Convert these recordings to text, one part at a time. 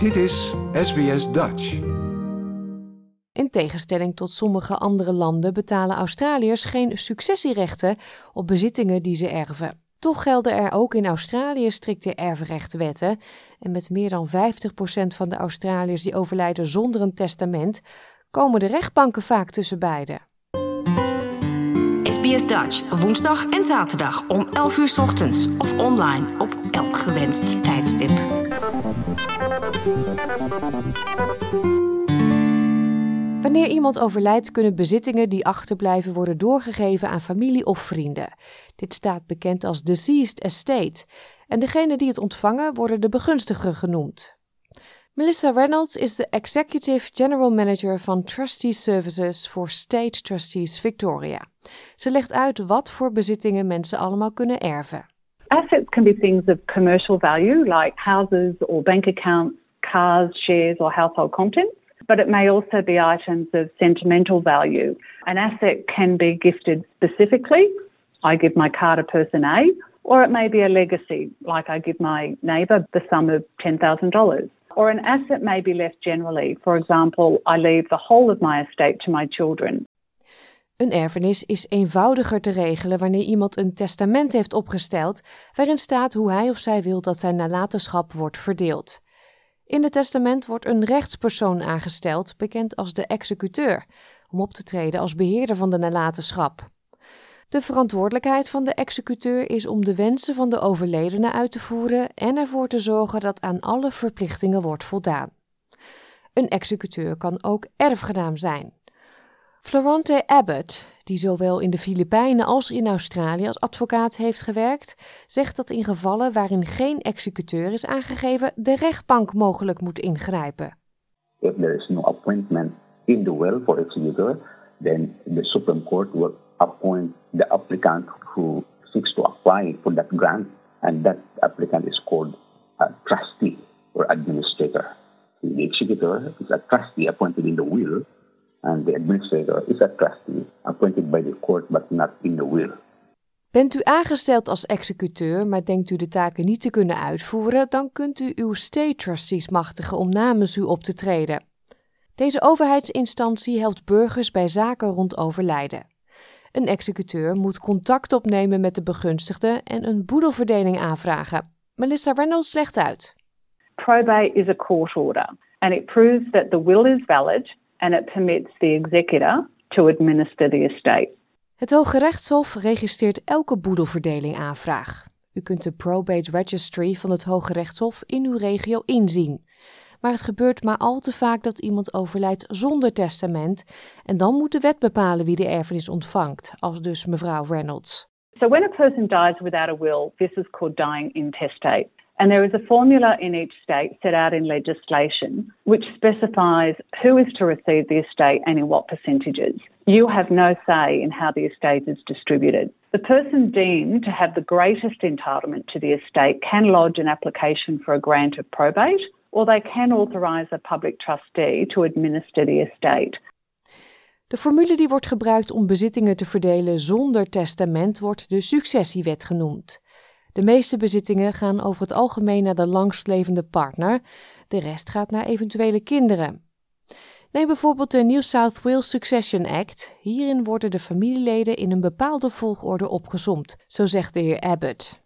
Dit is SBS Dutch. In tegenstelling tot sommige andere landen betalen Australiërs geen successierechten op bezittingen die ze erven. Toch gelden er ook in Australië strikte erfrechtwetten. En met meer dan 50% van de Australiërs die overlijden zonder een testament, komen de rechtbanken vaak tussen beiden. SBS Dutch, woensdag en zaterdag om 11 uur 's ochtends of online op elk gewenst tijdstip. Wanneer iemand overlijdt, kunnen bezittingen die achterblijven worden doorgegeven aan familie of vrienden. Dit staat bekend als deceased estate. En degenen die het ontvangen worden de begunstiger genoemd. Melissa Reynolds is de Executive General Manager van Trustee Services voor State Trustees Victoria. Ze legt uit wat voor bezittingen mensen allemaal kunnen erven. Assets can be things of commercial value, like houses or bank accounts, cars, shares, or household contents. But it may also be items of sentimental value. An asset can be gifted specifically. I give my car to person A, or it may be a legacy, like I give my neighbour the sum of $10,000. Or an asset may be left generally. For example, I leave the whole of my estate to my children. Een erfenis is eenvoudiger te regelen wanneer iemand een testament heeft opgesteld waarin staat hoe hij of zij wil dat zijn nalatenschap wordt verdeeld. In het testament wordt een rechtspersoon aangesteld, bekend als de executeur, om op te treden als beheerder van de nalatenschap. De verantwoordelijkheid van de executeur is om de wensen van de overledene uit te voeren en ervoor te zorgen dat aan alle verplichtingen wordt voldaan. Een executeur kan ook erfgenaam zijn. Florante Abbott, die zowel in de Filipijnen als in Australië als advocaat heeft gewerkt, zegt dat in gevallen waarin geen executeur is aangegeven, de rechtbank mogelijk moet ingrijpen. If there is no appointment in the will for executor, then the Supreme Court will appoint the applicant who seeks to apply for that grant, and that applicant is called a trustee or administrator. The executor is a trustee appointed in the will, and the administrator is a trustee appointed by the court but not in the will. Bent u aangesteld als executeur, maar denkt u de taken niet te kunnen uitvoeren, dan kunt u uw state trustees machtigen om namens u op te treden. Deze overheidsinstantie helpt burgers bij zaken rond overlijden. Een executeur moet contact opnemen met de begunstigde en een boedelverdeling aanvragen. Melissa Reynolds legt uit. Probate is a court order and it proves that the will is valid and it permits the executor to administer the estate. Het Hoge Rechtshof registreert elke boedelverdeling aanvraag. U kunt de Probate Registry van het Hoge Rechtshof in uw regio inzien. Maar het gebeurt maar al te vaak dat iemand overlijdt zonder testament en dan moet de wet bepalen wie de erfenis ontvangt, als dus mevrouw Reynolds. So when a person dies without a will, this is called dying intestate. And there is a formula in each state set out in legislation which specifies who is to receive the estate and in what percentages. You have no say in how the estate is distributed. The person deemed to have the greatest entitlement to the estate can lodge an application for a grant of probate, or they can authorise a public trustee to administer the estate. De formule die wordt gebruikt om bezittingen te verdelen zonder testament wordt de successiewet genoemd. De meeste bezittingen gaan over het algemeen naar de langstlevende partner, de rest gaat naar eventuele kinderen. Neem bijvoorbeeld de New South Wales Succession Act. Hierin worden de familieleden in een bepaalde volgorde opgezomd, zo zegt de heer Abbott.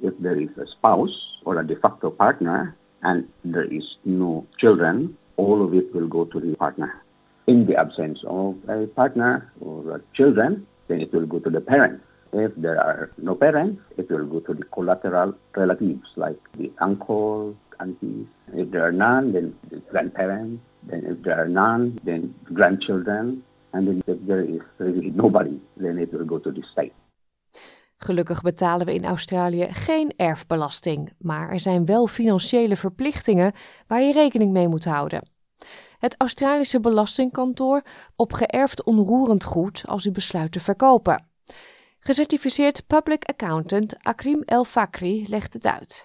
If there is a spouse or a de facto partner and there is no children, all of it will go to the partner. In the absence of a partner or children, then it will go to the parent. If there are no parents, it will go to the collateral relatives like the uncle, aunties. If there are none, then the grandparents. Then if there are none, then grandchildren. And then if there is really nobody, then it will go to the state. Gelukkig betalen we in Australië geen erfbelasting, maar er zijn wel financiële verplichtingen waar je rekening mee moet houden. Het Australische Belastingkantoor op geërfd onroerend goed als u besluit te verkopen. Gecertificeerd public accountant Akrim El Fakri legt het uit.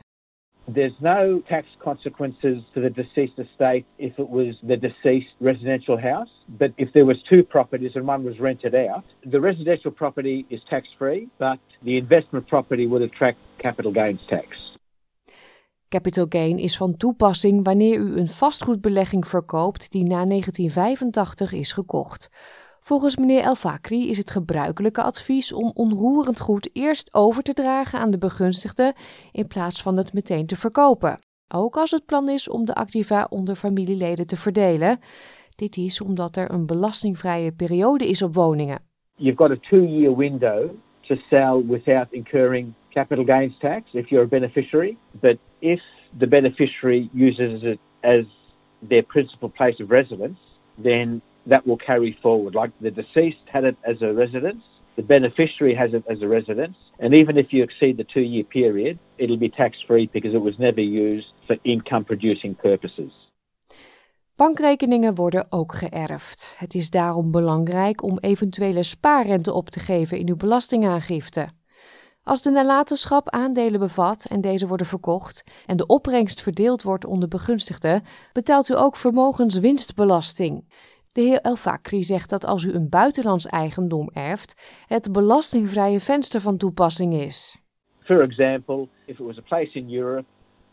There's no tax consequences to the deceased estate if it was the deceased residential house. But if there was two properties and one was rented out, the residential property is tax free, but the investment property would attract capital gains tax. Capital gain is van toepassing wanneer u een vastgoedbelegging verkoopt die na 1985 is gekocht. Volgens meneer El Fakri is het gebruikelijke advies om onroerend goed eerst over te dragen aan de begunstigde in plaats van het meteen te verkopen. Ook als het plan is om de activa onder familieleden te verdelen. Dit is omdat er een belastingvrije periode is op woningen. You've got a two-year window to sell without incurring capital gains tax if you're a beneficiary. But if the beneficiary uses it as their principal place of residence, then that will carry forward. Like the deceased had it as a residence, the beneficiary has it as a residence, and even if you exceed the two year period, it'll be tax free because it was never used for income producing purposes. Bankrekeningen worden ook geërfd. Het is daarom belangrijk om eventuele spaarrente op te geven in uw belastingaangifte. Als de nalatenschap aandelen bevat en deze worden verkocht en de opbrengst verdeeld wordt onder begunstigden, betaalt u ook vermogenswinstbelasting. De heer El zegt dat als u een buitenlands eigendom erft, het belastingvrije venster van toepassing is. For example, if it was a place in Europe,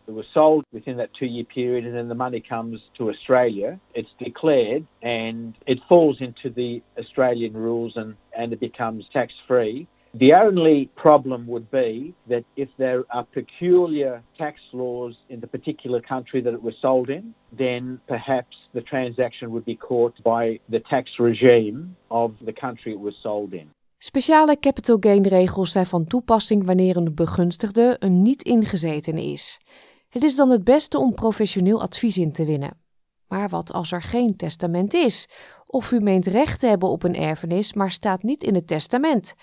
it was sold within that two-year period, and then the money comes to Australia, it's declared and it falls into the Australian rules and, and it becomes tax-free. The only problem would be that if there are peculiar tax laws in the particular country that it was sold in, then perhaps the transaction would be caught by the tax regime of the country it was sold in. Speciale capital gain regels zijn van toepassing wanneer een begunstigde een niet ingezetene is. Het is dan het beste om professioneel advies in te winnen. Maar wat als er geen testament is? Of u meent recht te hebben op een erfenis, maar staat niet in het testament?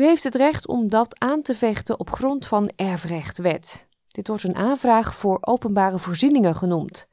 U heeft het recht om dat aan te vechten op grond van erfrechtwet. Dit wordt een aanvraag voor openbare voorzieningen genoemd.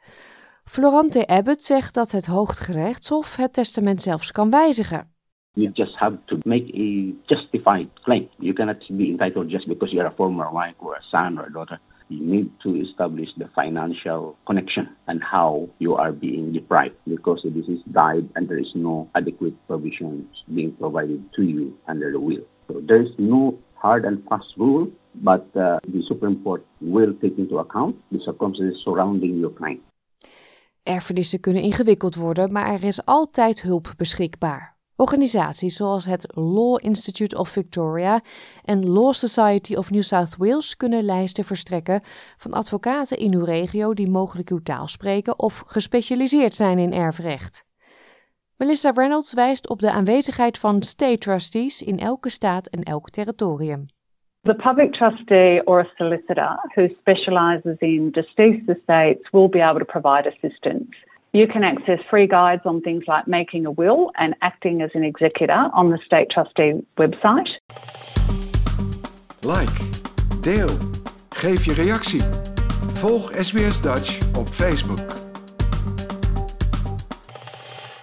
Florante Abbott zegt dat het Hooggerechtshof het testament zelfs kan wijzigen. You just have to make a justified claim. You cannot be entitled just because you're a former wife or a son or a daughter. You need to establish the financial connection and how you are being deprived because this is died and there is no adequate provisions being provided to you under the will. There is no hard and fast rule, but uh, the Supreme Court will take into account the circumstances surrounding your claim. Erfenissen kunnen ingewikkeld worden, maar er is altijd hulp beschikbaar. Organisaties zoals het Law Institute of Victoria en Law Society of New South Wales kunnen lijsten verstrekken van advocaten in uw regio die mogelijk uw taal spreken of gespecialiseerd zijn in erfrecht. Melissa Reynolds wijst op de aanwezigheid van state trustees in elke staat en elk territorium. The public trustee or a solicitor who specialises in deceased estates will be able to provide assistance. You can access free guides on things like making a will and acting as an executor on the State Trustee website. Like, deel, geef je reactie. Volg SBS Dutch op Facebook.